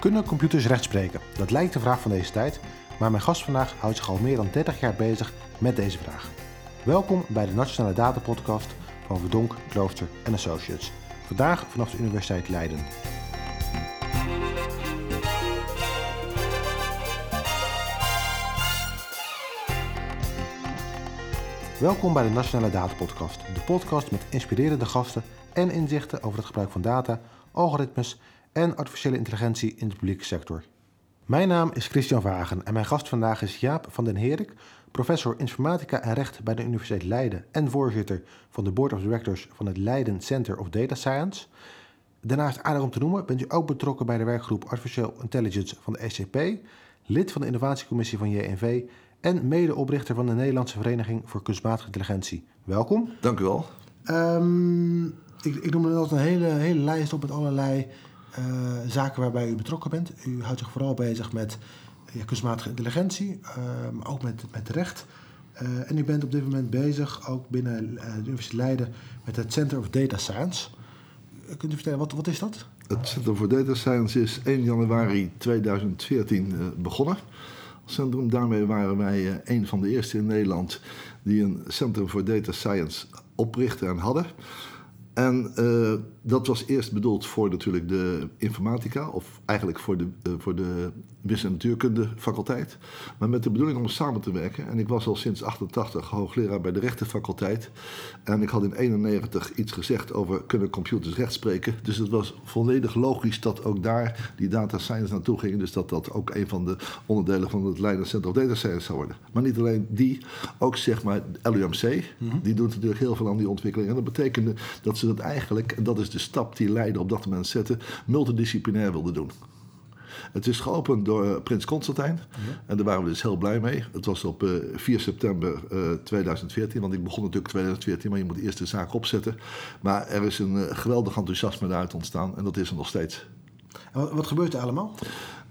Kunnen computers rechtspreken? Dat lijkt de vraag van deze tijd, maar mijn gast vandaag houdt zich al meer dan 30 jaar bezig met deze vraag. Welkom bij de Nationale Data Podcast van Verdonk, Klooster en Associates. Vandaag vanaf de Universiteit Leiden. Welkom bij de Nationale Data Podcast, de podcast met inspirerende gasten en inzichten over het gebruik van data, algoritmes en artificiële intelligentie in de publieke sector. Mijn naam is Christian Wagen en mijn gast vandaag is Jaap van den Herik, professor informatica en recht bij de Universiteit Leiden en voorzitter van de Board of Directors van het Leiden Center of Data Science. Daarnaast aardig om te noemen, bent u ook betrokken bij de werkgroep Artificial Intelligence van de SCP, lid van de innovatiecommissie van JNV en medeoprichter van de Nederlandse Vereniging voor Kunstmatige Intelligentie. Welkom. Dank u wel. Um, ik, ik noem er altijd een hele, hele lijst op met allerlei zaken waarbij u betrokken bent. U houdt zich vooral bezig met ja, kunstmatige intelligentie, uh, maar ook met, met recht. En u bent op dit moment bezig, ook binnen de Universiteit Leiden, met het Center of Data Science. Kunt u vertellen, wat, wat is dat? Het Center for Data Science is 1 januari 2014 begonnen centrum. Daarmee waren wij een van de eerste in Nederland die een Centrum voor Data Science oprichten en hadden. En uh, dat was eerst bedoeld voor natuurlijk de informatica, of eigenlijk voor de, uh, voor de wiskunde en natuurkunde faculteit. Maar met de bedoeling om samen te werken. En ik was al sinds 88 hoogleraar bij de rechtenfaculteit. En ik had in 91 iets gezegd over kunnen computers recht spreken. Dus het was volledig logisch dat ook daar die data science naartoe ging. Dus dat dat ook een van de onderdelen van het Leiden Center of Data Science zou worden. Maar niet alleen die, ook zeg maar LUMC. Mm -hmm. Die doet natuurlijk heel veel aan die ontwikkeling. En dat betekende dat ze dat eigenlijk, en dat is de stap die Leiden op dat moment zette, multidisciplinair wilde doen. Het is geopend door Prins Constantijn. Ja. En daar waren we dus heel blij mee. Het was op uh, 4 september uh, 2014. Want ik begon natuurlijk 2014, maar je moet eerst de zaak opzetten. Maar er is een geweldig enthousiasme daaruit ontstaan. En dat is er nog steeds. Wat gebeurt er allemaal?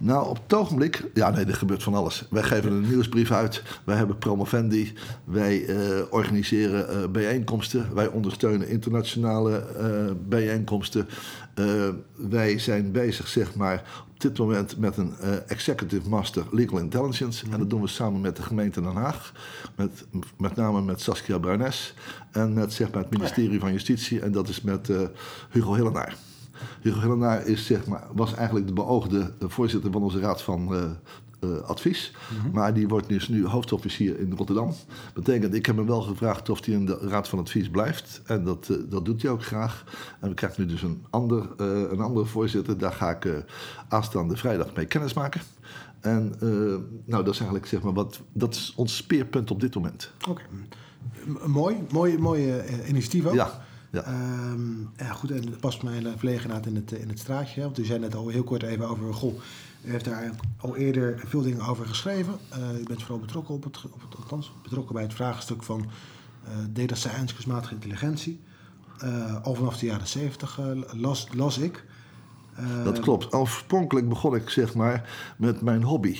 Nou, op het ogenblik, ja nee, er gebeurt van alles. Wij geven een nieuwsbrief uit, wij hebben promovendi, wij uh, organiseren uh, bijeenkomsten, wij ondersteunen internationale uh, bijeenkomsten. wij zijn bezig, zeg maar, op dit moment met een Executive Master Legal Intelligence. En dat doen we samen met de gemeente Den Haag, met, met name met Saskia Bruines en met zeg maar, het ministerie van Justitie en dat is met Hugo Hillenaar. Hugo Hellenaar is, zeg maar, was eigenlijk de beoogde voorzitter van onze raad van uh, uh, advies. Mm -hmm. Maar die wordt dus nu hoofdofficier in Rotterdam. Betekent, ik heb hem wel gevraagd of hij in de raad van advies blijft. En dat, uh, dat doet hij ook graag. En we krijgen nu dus een, ander, een andere voorzitter. Daar ga ik aanstaande vrijdag mee kennismaken. En nou, dat is eigenlijk zeg maar wat, dat is ons speerpunt op dit moment. Oké. Okay. Mooi, mooi, mooie initiatief ook. Ja. Ja. Um, ja, goed, en het past mijn verlegenheid in het, in het straatje. Want u zei net al heel kort even over, goh, u heeft daar al eerder veel dingen over geschreven. Uh, u bent vooral betrokken, op het, op het, althans, betrokken bij het vraagstuk van uh, data science, kunstmatige intelligentie. Uh, al vanaf de jaren zeventig las, las ik. Dat klopt. Oorspronkelijk begon ik zeg maar met mijn hobby.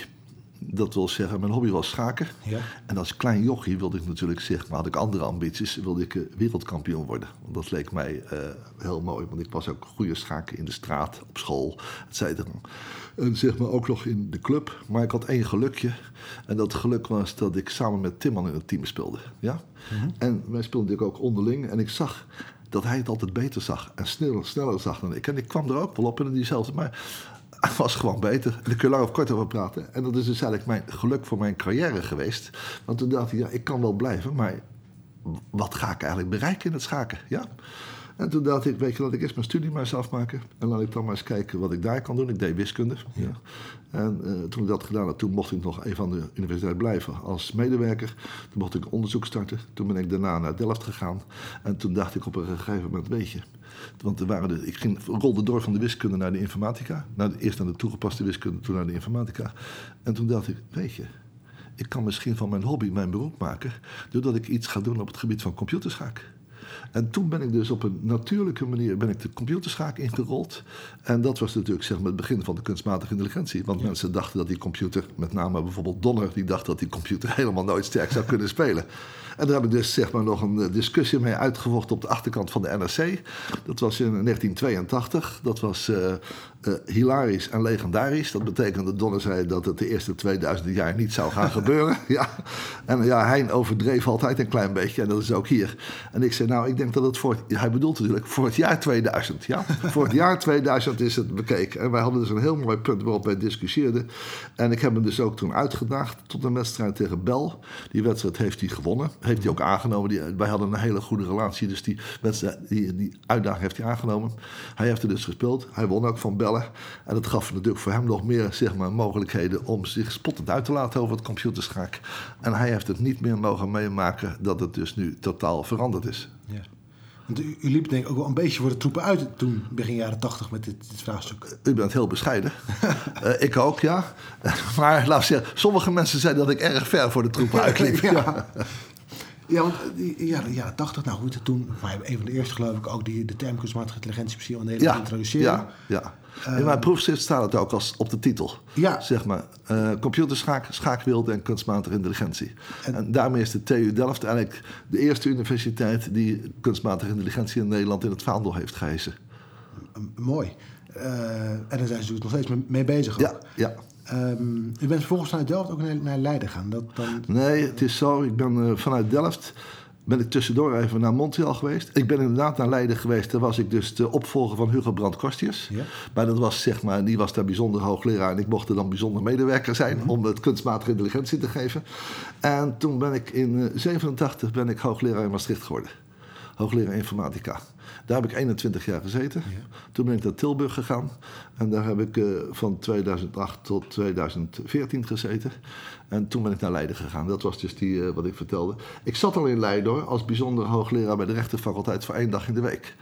Dat wil zeggen, mijn hobby was schaken. Ja. En als klein jochie wilde ik natuurlijk zeg maar, had ik andere ambities, wilde ik wereldkampioen worden. Want dat leek mij uh, heel mooi, want ik was ook goede schaken in de straat, op school, et cetera. En zeg maar ook nog in de club. Maar ik had één gelukje. En dat geluk was dat ik samen met Timman in het team speelde. Ja? Mm -hmm. En wij speelden natuurlijk ook onderling. En ik zag dat hij het altijd beter zag en sneller, sneller zag dan ik. En ik kwam er ook wel op in diezelfde. Maar was gewoon beter. En daar kun je lang of kort over praten. En dat is dus eigenlijk mijn geluk voor mijn carrière geweest. Want toen dacht ik, ja, ik kan wel blijven, maar wat ga ik eigenlijk bereiken in het schaken? Ja? En toen dacht ik, weet je, laat ik eerst mijn studie maar eens afmaken. En laat ik dan maar eens kijken wat ik daar kan doen. Ik deed wiskunde. Ja. En uh, toen ik dat gedaan had, toen mocht ik nog even aan de universiteit blijven als medewerker. Toen mocht ik onderzoek starten. Toen ben ik daarna naar Delft gegaan. En toen dacht ik op een gegeven moment, weet je... Want er waren de, ik ging, rolde door van de wiskunde naar de informatica. Naar de, eerst naar de toegepaste wiskunde, toen naar de informatica. En toen dacht ik, weet je, ik kan misschien van mijn hobby mijn beroep maken... doordat ik iets ga doen op het gebied van computerschaak. En toen ben ik dus op een natuurlijke manier ben ik de computerschaak ingerold. En dat was natuurlijk zeg maar, het begin van de kunstmatige intelligentie. Want mensen dachten dat die computer, met name bijvoorbeeld Donner, die dacht dat die computer helemaal nooit sterk zou kunnen spelen. En daar heb ik dus zeg maar, nog een eh, discussie mee uitgevochten op de achterkant van de NRC. Dat was in 1982. Dat was uh, uh, hilarisch en legendarisch. Dat betekende, Donner zei dat het de eerste 2000 jaar niet zou gaan gebeuren. ja. En ja, Hein overdreef altijd een klein beetje. En dat is ook hier. En ik zei, nou, ik denk dat het voor... Hij bedoelt natuurlijk voor het jaar 2000. Ja? voor het jaar 2000 is het bekeken. En wij hadden dus een heel mooi punt waarop wij discussieerden. En ik heb hem dus ook toen uitgedaagd tot een wedstrijd tegen Bel. Die wedstrijd heeft hij gewonnen. Heeft hij ook aangenomen. Die, wij hadden een hele goede relatie. Dus die, wedstrijd, die, die uitdaging heeft hij aangenomen. Hij heeft er dus gespeeld. Hij won ook van Bellen. En dat gaf natuurlijk voor hem nog meer zeg maar, mogelijkheden om zich spottend uit te laten over het computerschaak. En hij heeft het niet meer mogen meemaken dat het dus nu totaal veranderd is. Want u, u, liep denk ik ook wel een beetje voor de troepen uit toen, begin jaren tachtig, met dit, dit, vraagstuk. U bent heel bescheiden. uh, ik ook, ja. maar laat ik zeggen, sommige mensen zeiden dat ik erg ver voor de troepen uitliep. ja. Ja, want ja, de jaren 80, nou goed, toen, maar een van de eerste geloof ik ook die de term kunstmatige intelligentie precies in Nederland ja, introduceren. Ja, ja. In mijn proefschrift staat het ook als op de titel. Ja. Zeg maar, uh, computerschaak, schaakwilde en kunstmatige intelligentie. En, en, daarmee is de TU Delft eigenlijk de eerste universiteit die kunstmatige intelligentie in Nederland in het vaandel heeft geheizen. Mooi. Uh, en daar zijn ze dus nog steeds mee bezig. Ook. Ja, ja. Um, u bent vervolgens vanuit Delft ook naar, naar Leiden gaan? Dat dan... Nee, het is zo. Ik ben uh, vanuit Delft ben ik tussendoor even naar Montreal geweest. Ik ben inderdaad naar Leiden geweest. Daar was ik dus de opvolger van Hugo Brandt Kostius. Ja. Maar dat was, zeg maar, die was daar bijzonder hoogleraar. En ik mocht er dan bijzonder medewerker zijn mm -hmm. om het kunstmatige intelligentie te geven. En toen ben ik in 1987 ben ik hoogleraar in Maastricht geworden. Hoogleraar informatica. Daar heb ik 21 jaar gezeten. Ja. Toen ben ik naar Tilburg gegaan. En daar heb ik uh, van 2008 tot 2014 gezeten. En toen ben ik naar Leiden gegaan. Dat was dus die, uh, wat ik vertelde. Ik zat al in Leiden hoor, als bijzonder hoogleraar bij de rechtenfaculteit voor één dag in de week.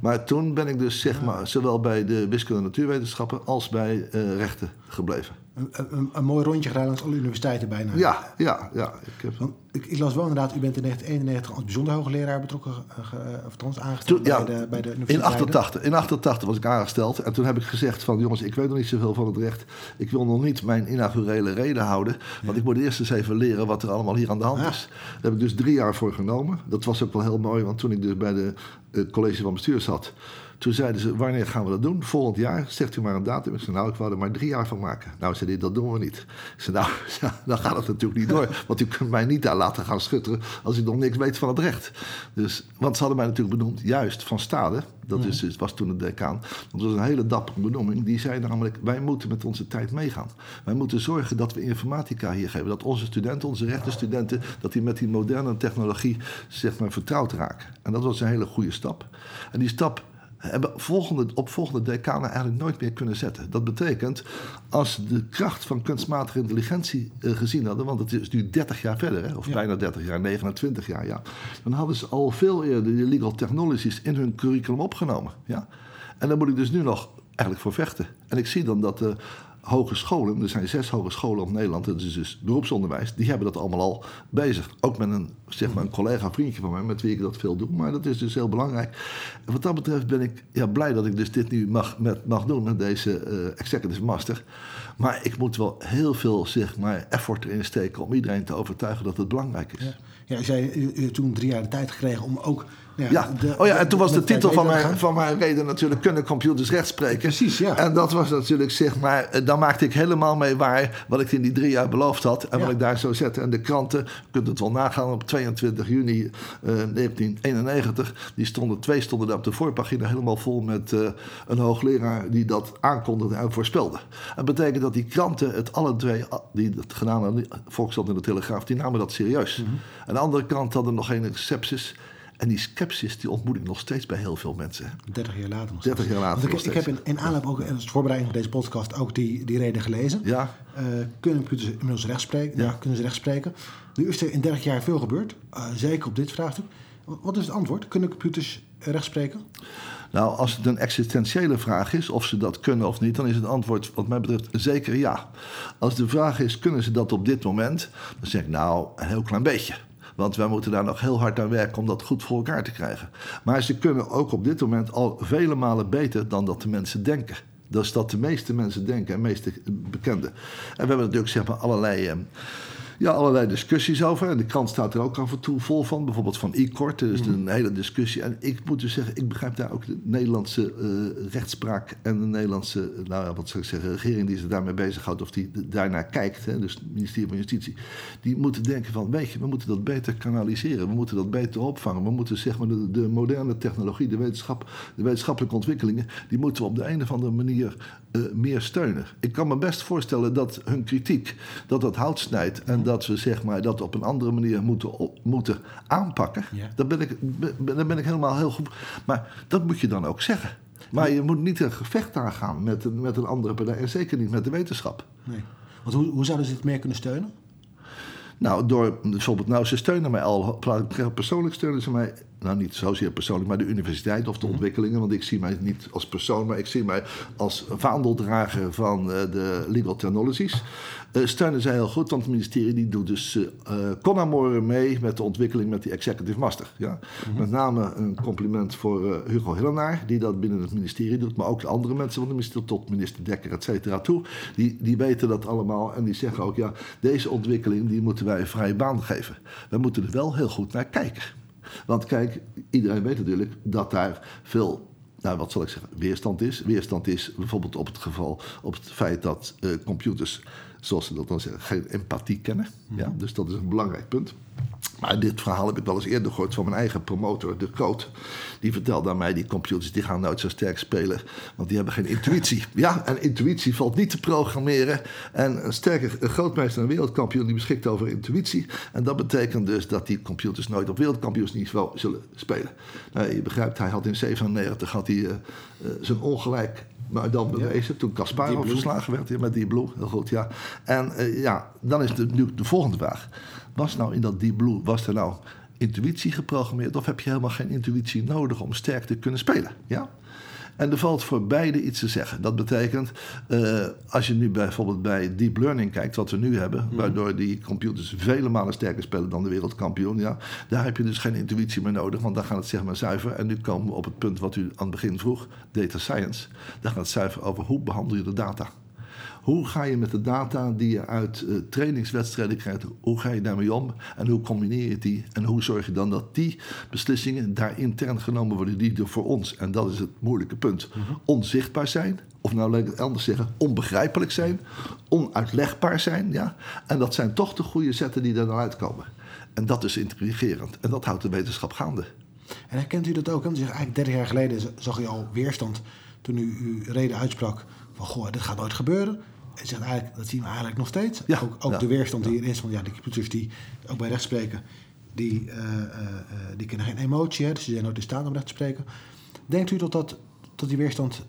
Maar toen ben ik dus zeg maar, zowel bij de wiskunde en natuurwetenschappen als bij uh, rechten gebleven. Een, een, een, mooi rondje gedaan langs alle universiteiten bijna. Ja, ja, ja. Ik, heb... ik, ik, las wel inderdaad, u bent in 1991 als bijzonder hoogleraar betrokken, uh, of althans aangesteld toen, ja, bij, de, bij de universiteit. In 88, in 88 was ik aangesteld en toen heb ik gezegd van jongens, ik weet nog niet zoveel van het recht. Ik wil nog niet mijn inaugurele reden houden, want ik moet eerst eens even leren wat er allemaal hier aan de hand is. Daar heb ik dus drie jaar voor genomen. Dat was ook wel heel mooi, want toen ik dus bij de, het college van bestuur zat... Toen zeiden ze, wanneer gaan we dat doen? Volgend jaar, zegt u maar een datum. Ik zei, nou, ik wou er maar drie jaar van maken. Nou, zei hij, dat doen we niet. Ik zei, nou, dan gaat het natuurlijk niet door. Want u kunt mij niet daar laten gaan schutteren als u nog niks weet van het recht. Dus, want ze hadden mij natuurlijk benoemd, juist van Stade. Dat is, dus, was toen de decaan. Dat was een hele dappere benoeming. Die zei namelijk, wij moeten met onze tijd meegaan. Wij moeten zorgen dat we informatica hier geven. Dat onze studenten, onze rechtenstudenten, dat die met die moderne technologie, zeg maar, vertrouwd raken. En dat was een hele goede stap. En die stap hebben volgende, op volgende decanen eigenlijk nooit meer kunnen zetten. Dat betekent, als de kracht van kunstmatige intelligentie uh, gezien hadden, want het is nu 30 jaar verder, hè, of ja. bijna 30 jaar, 29 jaar, ja, dan hadden ze al veel eerder de legal technologies in hun curriculum opgenomen. Ja. En daar moet ik dus nu nog eigenlijk voor vechten. En ik zie dan dat de hogescholen, er zijn zes hogescholen op Nederland, dat is dus beroepsonderwijs, die hebben dat allemaal al bezig. Ook met een, zeg maar, een collega, vriendje van mij, met wie ik dat veel doe. Maar dat is dus heel belangrijk. En wat dat betreft ben ik ja, blij dat ik dus dit nu mag, met, mag doen met deze uh, Executive Master. Maar ik moet wel heel veel, zeg maar, effort erin steken om iedereen te overtuigen dat het belangrijk is. Ja. Ja, u toen drie jaar de tijd gekregen om ook ja, ja. De, oh ja, en toen was de, de titel van mijn, van mijn reden natuurlijk... kunnen computers recht spreken? Precies, ja. En dat was natuurlijk, zeg maar... dan maakte ik helemaal mee waar... wat ik in die drie jaar beloofd had... en ja. wat ik daar zou zetten. En de kranten, je kunt het wel nagaan... op 22 juni uh, 1991... die stonden, twee stonden daar op de voorpagina... helemaal vol met uh, een hoogleraar... die dat aankondigde en voorspelde. Dat betekent dat die kranten het alle twee... die het gedaan hadden, Volkskrant en de Telegraaf... die namen dat serieus. Mm -hmm. Aan de andere kant hadden nog geen sepsis... En die scepsis die ontmoet ik nog steeds bij heel veel mensen. 30 jaar later nog steeds. 30 jaar later ik, ik, heb in, in aanloop ook, als voorbereiding van deze podcast, ook die, die reden gelezen. Ja. Uh, kunnen computers inmiddels recht spreken? Ja. kunnen ze recht spreken? Nu is er in 30 jaar veel gebeurd, uh, zeker op dit vraagstuk. Wat is het antwoord? Kunnen computers recht spreken? Nou, als het een existentiële vraag is, of ze dat kunnen of niet, dan is het antwoord wat mij betreft zeker ja. Als de vraag is, kunnen ze dat op dit moment? Dan zeg ik nou, een heel klein beetje. Want wij moeten daar nog heel hard aan werken om dat goed voor elkaar te krijgen. Maar ze kunnen ook op dit moment al vele malen beter dan dat de mensen denken. Dat is dat de meeste mensen denken en meeste bekende. En we hebben natuurlijk zeg allerlei. Eh, ja, allerlei discussies over. En de krant staat er ook af en toe vol van. Bijvoorbeeld van e-court. Er is mm. een hele discussie. En ik moet dus zeggen, ik begrijp daar ook de Nederlandse uh, rechtspraak en de Nederlandse, nou ja, wat zou ik zeggen, regering die zich daarmee bezighoudt of die daarnaar kijkt. Hè, dus het ministerie van Justitie. Die moeten denken van, weet je, we moeten dat beter kanaliseren. We moeten dat beter opvangen. We moeten zeg maar de, de moderne technologie, de wetenschap, de wetenschappelijke ontwikkelingen, die moeten we op de een of andere manier uh, meer steunen. Ik kan me best voorstellen dat hun kritiek, dat dat hout snijdt en dat we zeg maar, dat op een andere manier moeten, moeten aanpakken. Ja. Daar, ben ik, daar ben ik helemaal heel goed. Maar dat moet je dan ook zeggen. Maar je moet niet een gevecht aangaan met een, met een andere partij. En zeker niet met de wetenschap. Nee. Want hoe, hoe zouden ze het meer kunnen steunen? Nou, door bijvoorbeeld, nou, ze steunen mij al. Persoonlijk steunen ze mij nou niet zozeer persoonlijk, maar de universiteit of de mhm. ontwikkelingen. Want ik zie mij niet als persoon, maar ik zie mij als vaandeldrager van uh, de legal technologies. Uh, steunen zij heel goed, want het ministerie die doet dus uh, mee met de ontwikkeling met die executive master. Ja? Mhm. Met name een compliment voor Hugo Hillenaar, die dat binnen het ministerie doet, maar ook de andere mensen van de ministerie, tot minister Dekker, et cetera, toe. Die, die weten dat allemaal en die zeggen ook, ja, deze ontwikkeling die moeten wij vrije baan geven. We moeten er wel heel goed naar kijken. Want kijk, iedereen weet natuurlijk dat daar veel nou, wat zal ik zeggen, weerstand is. Weerstand is bijvoorbeeld op het geval, op het feit dat uh, computers, zoals ze dat dan zeggen, geen empathie kennen. Ja, mhm. dus dat is een belangrijk punt. Maar dit verhaal heb ik wel eens eerder gehoord van mijn eigen promotor, De Groot. Die vertelde aan mij, die computers die gaan nooit zo sterk spelen, want die hebben geen intuïtie. Ja, en intuïtie valt niet te programmeren. En een sterke grootmeester en wereldkampioen die beschikt over intuïtie. En dat betekent dus dat die computers nooit op wereldkampioensniveau zullen spelen. Nou, je begrijpt, hij had in 97 had hij, uh, uh, zijn ongelijk maar dan bewezen, ja. toen Kasparov verslagen werd met die Blue. Heel goed, ja. En uh, ja, dan is de, nu de volgende vraag. Was nou in dat Deep Blue, was er nou intuïtie geprogrammeerd... of heb je helemaal geen intuïtie nodig om sterk te kunnen spelen? Ja? En er valt voor beide iets te zeggen. Dat betekent, uh, als je nu bijvoorbeeld bij deep learning kijkt, wat we nu hebben, mhm. waardoor die computers vele malen sterker spelen dan de wereldkampioen, ja, daar heb je dus geen intuïtie meer nodig, want dan gaat het zeg maar zuiver. En nu komen we op het punt wat u aan het begin vroeg, data science. Daar gaat het zuiver over hoe behandel je de data. Hoe ga je met de data die je uit uh, trainingswedstrijden krijgt, hoe ga je daarmee om en hoe combineer je die en hoe zorg je dan dat die beslissingen daar intern genomen worden die er voor ons, en dat is het moeilijke punt, mhm. onzichtbaar zijn, of nou laat ik het anders zeggen, onbegrijpelijk zijn, onuitlegbaar zijn, ja, en dat zijn toch de goede zetten die er dan uitkomen. En dat is intrigerend en dat houdt de wetenschap gaande. En herkent u dat ook? Want eigenlijk 30 jaar geleden zag u al weerstand toen u uw reden uitsprak van goh, dit gaat nooit gebeuren. Zegt eigenlijk, dat zien we eigenlijk nog steeds. Ja, ook, ook de weerstand die er is van ja, de computers die ook bij recht spreken, die, uh, die kennen geen emotie, hè, dus ze zijn nooit in staat om recht te spreken. Denkt u dat, dat, dat die weerstand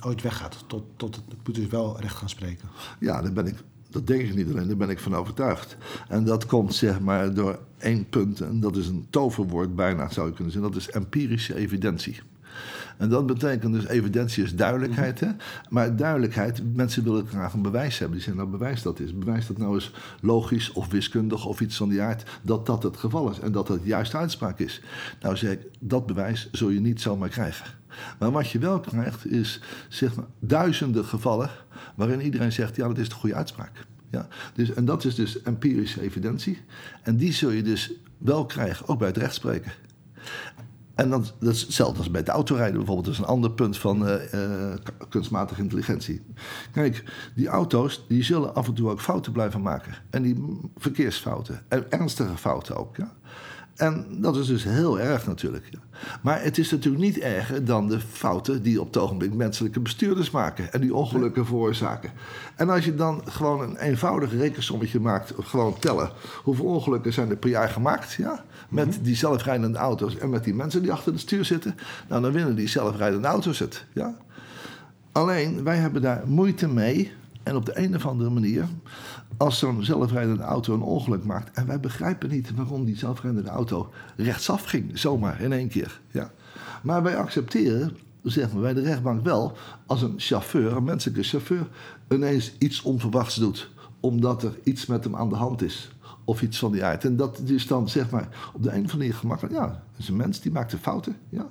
ooit weggaat, tot, tot de computers wel recht gaan spreken? Ja, daar ben ik dat denk ik niet alleen, daar ben ik van overtuigd. En dat komt zeg maar door één punt, en dat is een toverwoord bijna zou je kunnen zeggen, dat is empirische evidentie. En dat betekent dus, evidentie is duidelijkheid. Hè? Maar duidelijkheid, mensen willen graag een bewijs hebben. Die zeggen, nou bewijs dat is. Bewijs dat nou eens logisch of wiskundig of iets van die aard... dat dat het geval is en dat dat juist uitspraak is. Nou zeg ik, dat bewijs zul je niet zomaar krijgen. Maar wat je wel krijgt is zeg maar, duizenden gevallen... waarin iedereen zegt, ja dat is de goede uitspraak. Ja, dus, en dat is dus empirische evidentie. En die zul je dus wel krijgen, ook bij het rechtspreken. En dan, dat is hetzelfde als bij het autorijden bijvoorbeeld. Dat is een ander punt van uh, uh, kunstmatige intelligentie. Kijk, die auto's die zullen af en toe ook fouten blijven maken. En die verkeersfouten. En ernstige fouten ook. Ja? En dat is dus heel erg natuurlijk. Ja. Maar het is natuurlijk niet erger dan de fouten die op het ogenblik menselijke bestuurders maken en die ongelukken veroorzaken. En als je dan gewoon een eenvoudig rekensommetje maakt, gewoon tellen hoeveel ongelukken zijn er per jaar gemaakt, ja, met mhm. die zelfrijdende auto's en met die mensen die achter het stuur zitten, nou dan winnen die zelfrijdende auto's het. Ja. Alleen wij hebben daar moeite mee en op de een of andere manier als zo'n zelfrijdende auto een ongeluk maakt. En wij begrijpen niet waarom die zelfrijdende auto rechtsaf ging, zomaar in één keer. Ja. Maar wij accepteren, zeggen we bij de rechtbank wel, als een chauffeur, een menselijke chauffeur, ineens iets onverwachts doet. Omdat er iets met hem aan de hand is. of iets van die aard. En dat is dan zeg maar op de een of andere manier gemakkelijk. Ja, dat is een mens die maakt een fouten. Ja.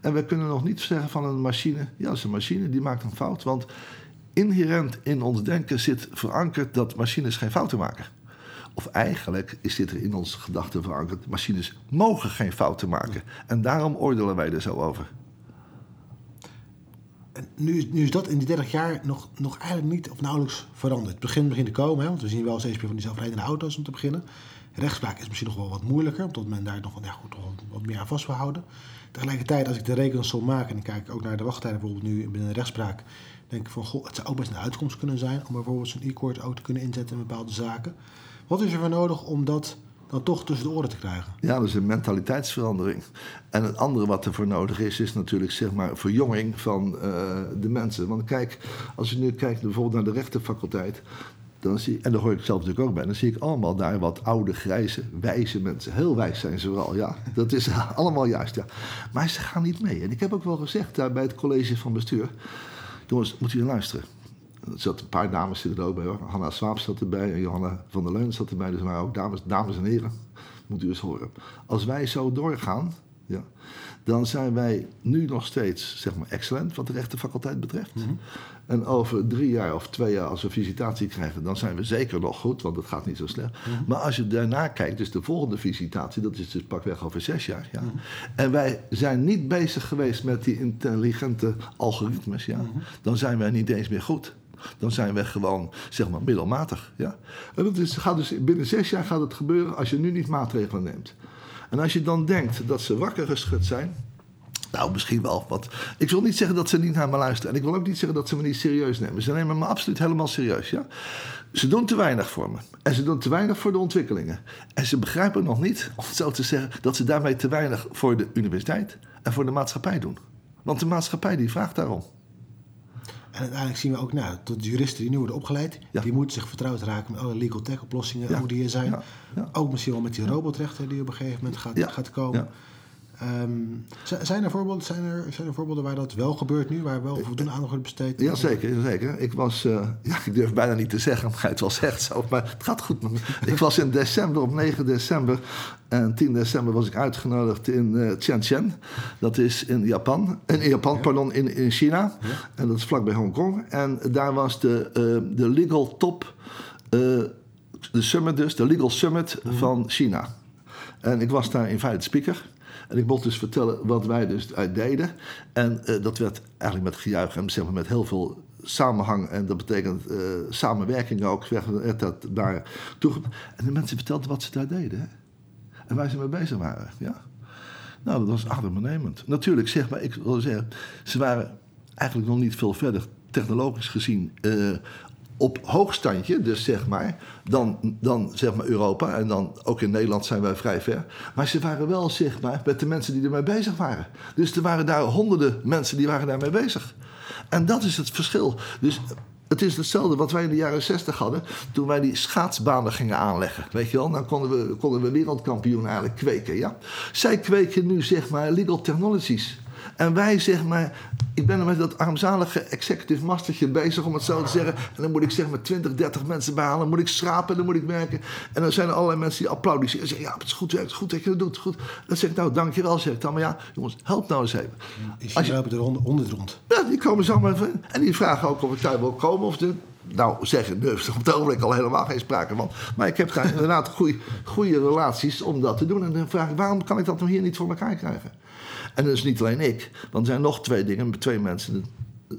En we kunnen nog niet zeggen van een machine. Ja, dat is een machine die maakt een fout. Want inherent in ons denken zit verankerd dat machines geen fouten maken. Of eigenlijk is dit er in onze gedachten verankerd. Machines mogen geen fouten maken. En daarom oordelen wij er zo over. Nu, nu is dat in die 30 jaar nog, nog eigenlijk niet of nauwelijks veranderd. Het begin begint te komen, hè, want we zien wel steeds meer van die zelfrijdende auto's om te beginnen. Rechtspraak is misschien nog wel wat moeilijker, omdat men daar nog, ja, goed, wat meer aan vast wil houden. Tegelijkertijd, als ik de rekensom maak en ik kijk ook naar de wachttijden bijvoorbeeld nu binnen de rechtspraak, denk het zou ook best een uitkomst kunnen zijn om bijvoorbeeld zo'n e-court ook te kunnen inzetten in bepaalde zaken. Wat is er voor nodig om dat dan toch tussen de oren te krijgen? Ja, is een mentaliteitsverandering. En het andere wat er voor nodig is, is natuurlijk zeg maar verjonging van eh, de mensen. Want kijk, als je nu kijkt bijvoorbeeld naar de rechtenfaculteit. Dan zie, en daar hoor ik zelf natuurlijk ook bij. Dan zie ik allemaal daar wat oude, grijze, wijze mensen. Heel wijs zijn ze vooral, ja. Dat is allemaal juist, ja. Maar ze gaan niet mee. En ik heb ook wel gezegd daar bij het college van bestuur. Jongens, moet u luisteren. Er zat een paar dames zitten er ook bij hoor. Hanna Swaap zat erbij en Johanna van der Leun zat erbij. Dus ook dames, dames en heren. Moet u eens horen. Als wij zo doorgaan, ja, dan zijn wij nu nog steeds zeg maar, excellent wat de rechtenfaculteit betreft. En over drie jaar of twee jaar, als we visitatie krijgen, dan zijn we zeker nog goed, want het gaat niet zo snel. Maar als je daarna kijkt, dus de volgende visitatie, dat is dus pakweg over zes jaar. Ja. En wij zijn niet bezig geweest met die intelligente algoritmes, ja. Dan zijn wij niet eens meer goed. Dan zijn we gewoon, zeg maar, middelmatig. Ja? En dat is, gaat dus, binnen zes jaar gaat het gebeuren als je nu niet maatregelen neemt. En als je dan denkt dat ze wakker geschud zijn. Nou, misschien wel wat. Ik wil niet zeggen dat ze niet naar me luisteren. En ik wil ook niet zeggen dat ze me niet serieus nemen. Ze nemen me absoluut helemaal serieus. Ja? Ze doen te weinig voor me. En ze doen te weinig voor de ontwikkelingen. En ze begrijpen nog niet, om het zo te zeggen, dat ze daarmee te weinig voor de universiteit en voor de maatschappij doen. Want de maatschappij die vraagt daarom. En uiteindelijk zien we ook, nou, tot de juristen die nu worden opgeleid, Ja. die moeten zich vertrouwd raken met alle legal tech oplossingen Ja. ook die er zijn. Ja. Ook misschien wel met die robotrechter die op een gegeven moment gaat, gaat komen. Ja. Ehm, zijn, er voorbeelden, zijn, er, zijn er voorbeelden waar dat wel gebeurt nu, waar wel voldoende aandacht wordt besteed? Jazeker, zeker. Ik was, eh, ja, ik durf bijna niet te zeggen, maar het was echt zo. Maar het gaat goed. Ik was in december, op 9 december en 10 december was ik uitgenodigd in eh Shenzhen. Dat is in Japan, in Japan, pardon, in, in China. En dat is vlakbij Hongkong. En daar was de, eh, de legal top, de summit dus, de legal summit van China. En ik was daar in feite speaker. En ik mocht dus vertellen wat wij dus uit deden. En eh, dat werd eigenlijk met gejuich en zeg maar, met heel veel samenhang. En dat betekent eh, samenwerking ook. Werd dat daar toe. En de mensen vertelden wat ze daar deden. Hè? En waar ze mee bezig waren. Ja. Nou, dat was adembenemend. Natuurlijk, zeg maar, ik wil zeggen, ze waren eigenlijk nog niet veel verder, technologisch gezien, eh, op hoogstandje, dus zeg maar, dan, dan zeg maar Europa. En dan ook in Nederland zijn wij vrij ver. Maar ze waren wel, zeg maar, met de mensen die ermee bezig waren. Dus er waren daar honderden mensen die waren daarmee bezig. En dat is het verschil. Dus het is hetzelfde wat wij in de jaren 60 hadden. toen wij die schaatsbanen gingen aanleggen. Weet je wel, dan konden we, konden we wereldkampioen eigenlijk kweken. Ja? Zij kweken nu, zeg maar, legal technologies. En wij, zeg maar, ik ben er met dat armzalige executive mastertje bezig, om het zo te zeggen. En dan moet ik zeg maar 20, 30 mensen behalen. Dan moet ik schrapen, dan moet ik werken. En dan zijn er allerlei mensen die applaudisseren. En zeggen, ja, het is goed werk, het is goed dat je dat doet. Goed. Dan zeg ik, nou, dankjewel, zeg ik dan. Maar ja, jongens, help nou eens even. In Als je- lopen de honderd rond. ja, die komen zomaar even. En die vragen ook of ik daar wil komen. Of de, nou, zeggen, nee, op het ogenblik al helemaal geen sprake van. Maar ik heb daar inderdaad goede, goede relaties om dat te doen. En dan vraag ik, waarom kan ik dat nou hier niet voor elkaar krijgen? En dat is niet alleen ik. Want er zijn nog twee dingen, twee mensen.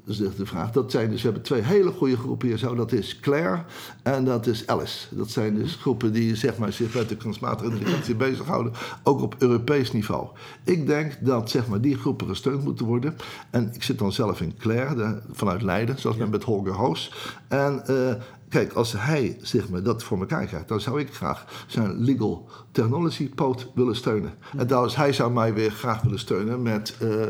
Is de vraag. Dat zijn dus, we hebben twee hele goede groepen hier zo. Dat is Claire en dat is Alice. Dat zijn dus groepen die zeg maar, zich met de kunstmatige intelligentie bezighouden. Ook op Europees niveau. Ik denk dat zeg maar, die groepen gesteund moeten worden. En ik zit dan zelf in Claire, de- vanuit Leiden. Zoals met met Holger Hoos. En eh, kijk, als hij zeg maar, dat voor elkaar krijgt... dan zou ik graag zijn legal technology poot willen steunen. En trouwens, hij zou mij weer graag willen steunen met... eh,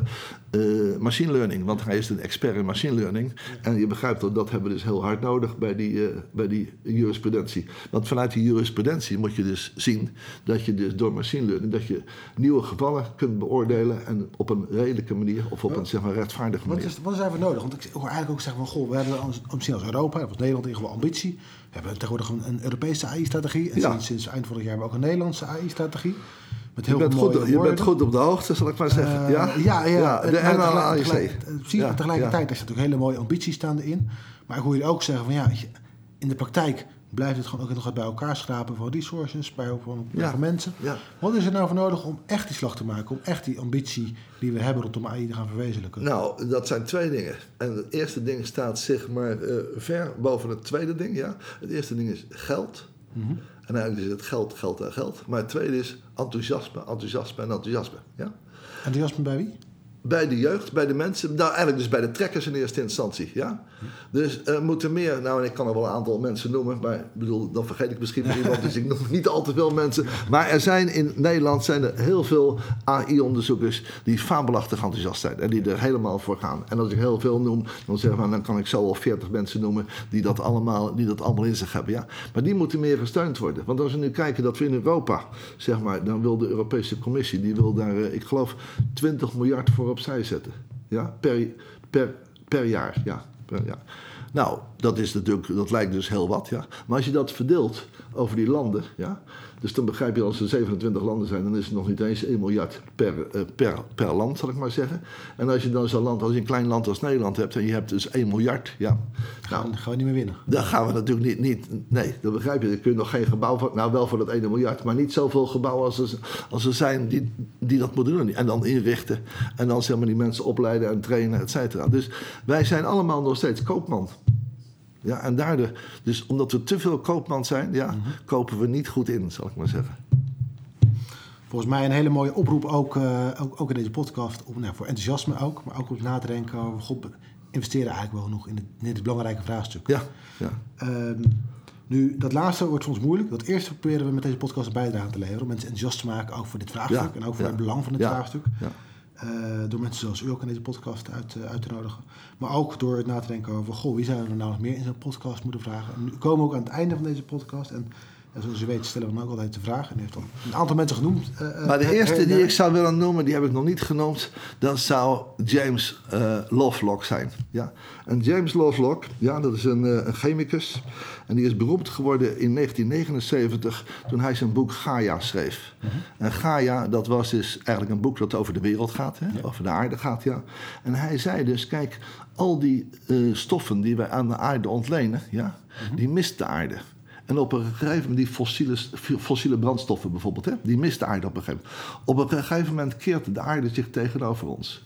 eh, machine learning, want hij is een expert in machine learning. En je begrijpt dat dat hebben we dus heel hard nodig bij die, eh, bij die jurisprudentie. Want vanuit die jurisprudentie moet je dus zien dat je dus door machine learning dat je nieuwe gevallen kunt beoordelen en op een redelijke manier of op een zeg maar rechtvaardige Wat manier. is, wat is daarvoor nodig? Want ik hoor eigenlijk ook zeggen van, goh, we hebben als, misschien als Europa, of als Nederland in ieder geval ambitie ambitie. We hebben tegenwoordig een, een Europese AI-strategie. En Ja. sinds, sinds eind vorig jaar hebben we ook een Nederlandse AI-strategie. Met Je heel bent, veel mooie goed, je bent goed op de hoogte, zal ik maar zeggen. Eh, ja? ja, ja. de NLAIC. eh, Precies, maar tegelijkertijd, er staan natuurlijk hele mooie ambities staan erin. Maar ik hoor je ook zeggen van ja, je- in de praktijk blijft het gewoon ook nog bij elkaar schrapen van resources, bij van, Ja. mensen. Ja. Wat is er nou voor nodig om echt die slag te maken, om echt die ambitie die we hebben rondom AI te gaan verwezenlijken? Nou, dat zijn twee dingen. En het eerste ding staat zeg maar eh, ver boven het tweede ding. Ja? Het eerste ding is geld. Mhm. En eigenlijk is het geld, geld en geld. Maar het tweede is enthousiasme, enthousiasme en enthousiasme. Ja? Enthousiasme bij wie? Bij de jeugd, bij de mensen, nou eigenlijk dus bij de trekkers in eerste instantie. Ja? Dus er moeten meer, nou en ik kan er wel een aantal mensen noemen, maar ik bedoel, dan vergeet ik misschien iemand, dus ik noem niet al te veel mensen. Maar er zijn in Nederland zijn er heel veel AI-onderzoekers die fabelachtig enthousiast zijn en die er helemaal voor gaan. En als ik heel veel noem, dan zeg maar, dan kan ik zo al 40 mensen noemen die dat allemaal, die dat allemaal in zich hebben. Ja? Maar die moeten meer gesteund worden. Want als we nu kijken dat we in Europa, zeg maar, dan wil de Europese Commissie, die wil daar, eh, ik geloof, 20 miljard voor opzij zetten. Ja? Per, per, per jaar. Ja, per. Nou, dat, is natuurlijk, dat lijkt dus heel wat. Ja? Maar als je dat verdeelt over die landen, ja? dus dan begrijp je als er 27 landen zijn, dan is het nog niet eens 1 miljard per, eh, per, per land, zal ik maar zeggen. En als je dan zo'n land, als je een klein land als Nederland hebt en je hebt dus 1 miljard, ja, nou, Dan gaan we niet meer winnen. dan gaan we natuurlijk niet, niet nee, dat begrijp je. Dan kun je nog geen gebouw van, nou wel voor dat 1 miljard, maar niet zoveel gebouwen als er, als er zijn die, die dat moeten doen. En dan inrichten en dan zeg maar die mensen opleiden en trainen, et cetera. Dus wij zijn allemaal nog steeds koopman. Ja, en daardoor, dus omdat we te veel koopman zijn, ja, kopen we niet goed in, zal ik maar zeggen. Volgens mij een hele mooie oproep ook, eh, ook, ook in deze podcast. Om, nou, voor enthousiasme ook, maar ook om na te denken over... God, investeren eigenlijk wel genoeg in dit, in belangrijke vraagstuk. Ja, ja. Ehm, nu, dat laatste wordt soms moeilijk. Dat eerste proberen we met deze podcast een bijdrage te leveren. Om mensen enthousiast te maken ook voor dit vraagstuk. Ja, En ook voor ja. het belang van dit Ja, vraagstuk. ja. Eh, door mensen zoals u ook in deze podcast uit, eh, uit te nodigen. Maar ook door het na te denken over... Goh, wie zouden we nou nog meer in zo'n podcast moeten vragen? En nu komen ook aan het einde van deze podcast. En zoals u weet stellen we dan ook altijd de vraag. En heeft al een aantal mensen genoemd. eh, eh, Maar de eerste die ik zou willen noemen, die heb ik nog niet genoemd, dat zou James eh, Lovelock zijn. Ja. En James Lovelock, ja, dat is een, een chemicus. En die is beroemd geworden in 1979 toen hij zijn boek Gaia schreef. En Gaia, dat was dus eigenlijk een boek dat over de wereld gaat, hè? over de aarde gaat. Ja. En hij zei dus, kijk, al die stoffen die wij aan de aarde ontlenen, ja, die mist de aarde. En op een gegeven moment, die fossiele, fossiele brandstoffen bijvoorbeeld, hè, die mist de aarde op een gegeven moment. Op een gegeven moment keert de aarde zich tegenover ons.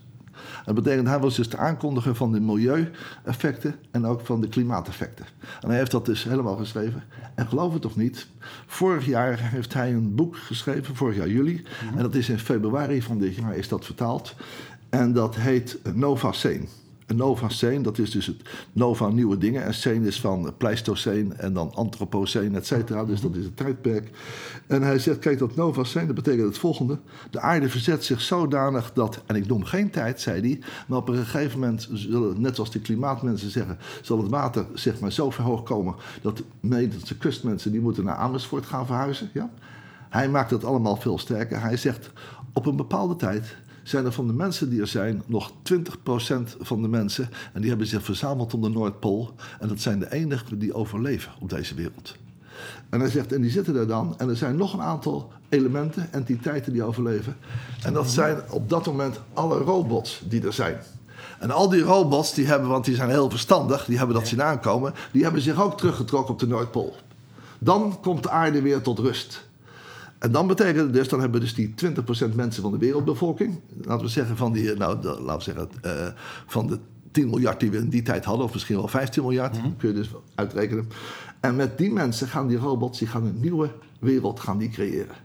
Dat betekent, hij was dus de aankondiger van de milieueffecten en ook van de klimaateffecten. En hij heeft dat dus helemaal geschreven. En geloof het of niet, vorig jaar heeft hij een boek geschreven, vorig jaar juli. En dat is in februari van dit jaar is dat vertaald. En dat heet Nova Scene. En Nova Scene, dat is dus het Nova nieuwe dingen. En Scene is van Pleistocene en dan Anthropocene, et cetera. Dus dat is het tijdperk. En hij zegt, kijk, dat Nova Scene, dat betekent het volgende. De aarde verzet zich zodanig dat, en ik noem geen tijd, zei hij... maar op een gegeven moment, zullen, net zoals de klimaatmensen zeggen... zal het water zeg maar zo ver hoog komen... dat de Nederlandse kustmensen, die moeten naar Amersfoort gaan verhuizen. Ja? Hij maakt dat allemaal veel sterker. Hij zegt, op een bepaalde tijd zijn er van de mensen die er zijn nog 20% van de mensen. En die hebben zich verzameld om de Noordpool. En dat zijn de enigen die overleven op deze wereld. En hij zegt, en die zitten daar dan. En er zijn nog een aantal elementen, entiteiten die overleven. En dat zijn op dat moment alle robots die er zijn. En al die robots, die hebben, want die zijn heel verstandig, die hebben dat zien aankomen, die hebben zich ook teruggetrokken op de Noordpool. Dan komt de aarde weer tot rust. En dan betekent het dus, dan hebben we dus die 20% mensen van de wereldbevolking. Laten we zeggen van die, nou, de- laten we zeggen, eh, van de 10 miljard die we in die tijd hadden, of misschien wel 15 miljard, kun je dus uitrekenen. En met die mensen gaan die robots, die gaan een nieuwe wereld gaan die creëren.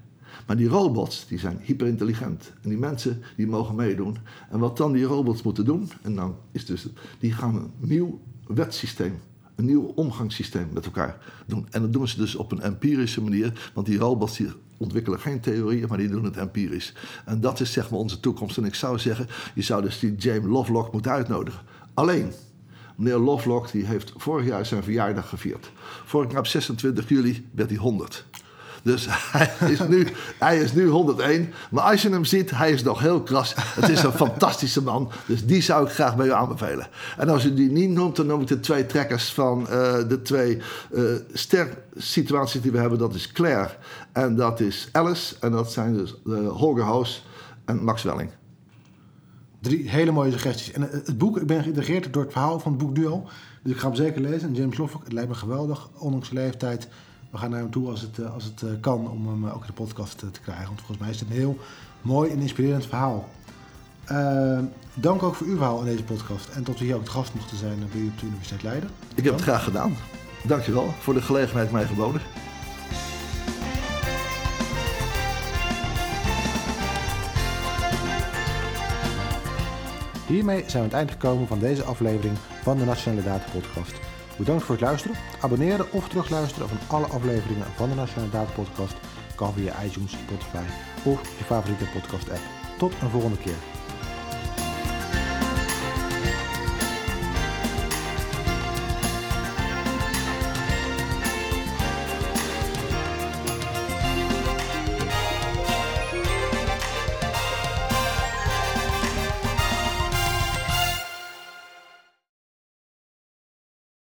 Maar die robots, die zijn hyperintelligent. En die mensen, die mogen meedoen. En wat dan die robots moeten doen, en dan is dus, die gaan een nieuw wetsysteem een nieuw omgangssysteem met elkaar doen. En dat doen ze dus op een empirische manier, want die robots die ontwikkelen geen theorieën, maar die doen het empirisch. En dat is zeg maar onze toekomst. En ik zou zeggen, je zou dus die James Lovelock moeten uitnodigen. Alleen, meneer Lovelock die heeft vorig jaar zijn verjaardag gevierd. Vorig jaar op 26 juli werd hij 100. Dus hij is, nu, hij is nu 101. Maar als je hem ziet, hij is nog heel kras. Het is een fantastische man. Dus die zou ik graag bij u aanbevelen. En als u die niet noemt, dan noem ik de twee trekkers van uh, de twee uh, ster-situaties die we hebben. Dat is Claire en dat is Alice. En dat zijn dus uh, Holger Hoos en Max Welling. Drie hele mooie suggesties. En het boek, ik ben geïntegreerd door het verhaal van het boek Duo. Dus ik ga hem zeker lezen. En James Lovelock, het lijkt me geweldig, ondanks leeftijd. We gaan naar hem toe als het, eh, als het eh, kan om hem ook in de podcast te krijgen. Want volgens mij is het een heel mooi en inspirerend verhaal. Uh, dank ook voor uw verhaal in deze podcast. En tot we hier ook te gast mochten zijn bij u op de Universiteit Leiden. Ik heb het graag gedaan. Dankjewel voor de gelegenheid mij geboden. Hiermee zijn we aan het eind gekomen van deze aflevering van de Nationale Data Podcast. Bedankt voor het luisteren. Abonneren of terugluisteren van alle afleveringen van de Nationale Data Podcast kan via iTunes, Spotify of je favoriete podcast app. Tot een volgende keer.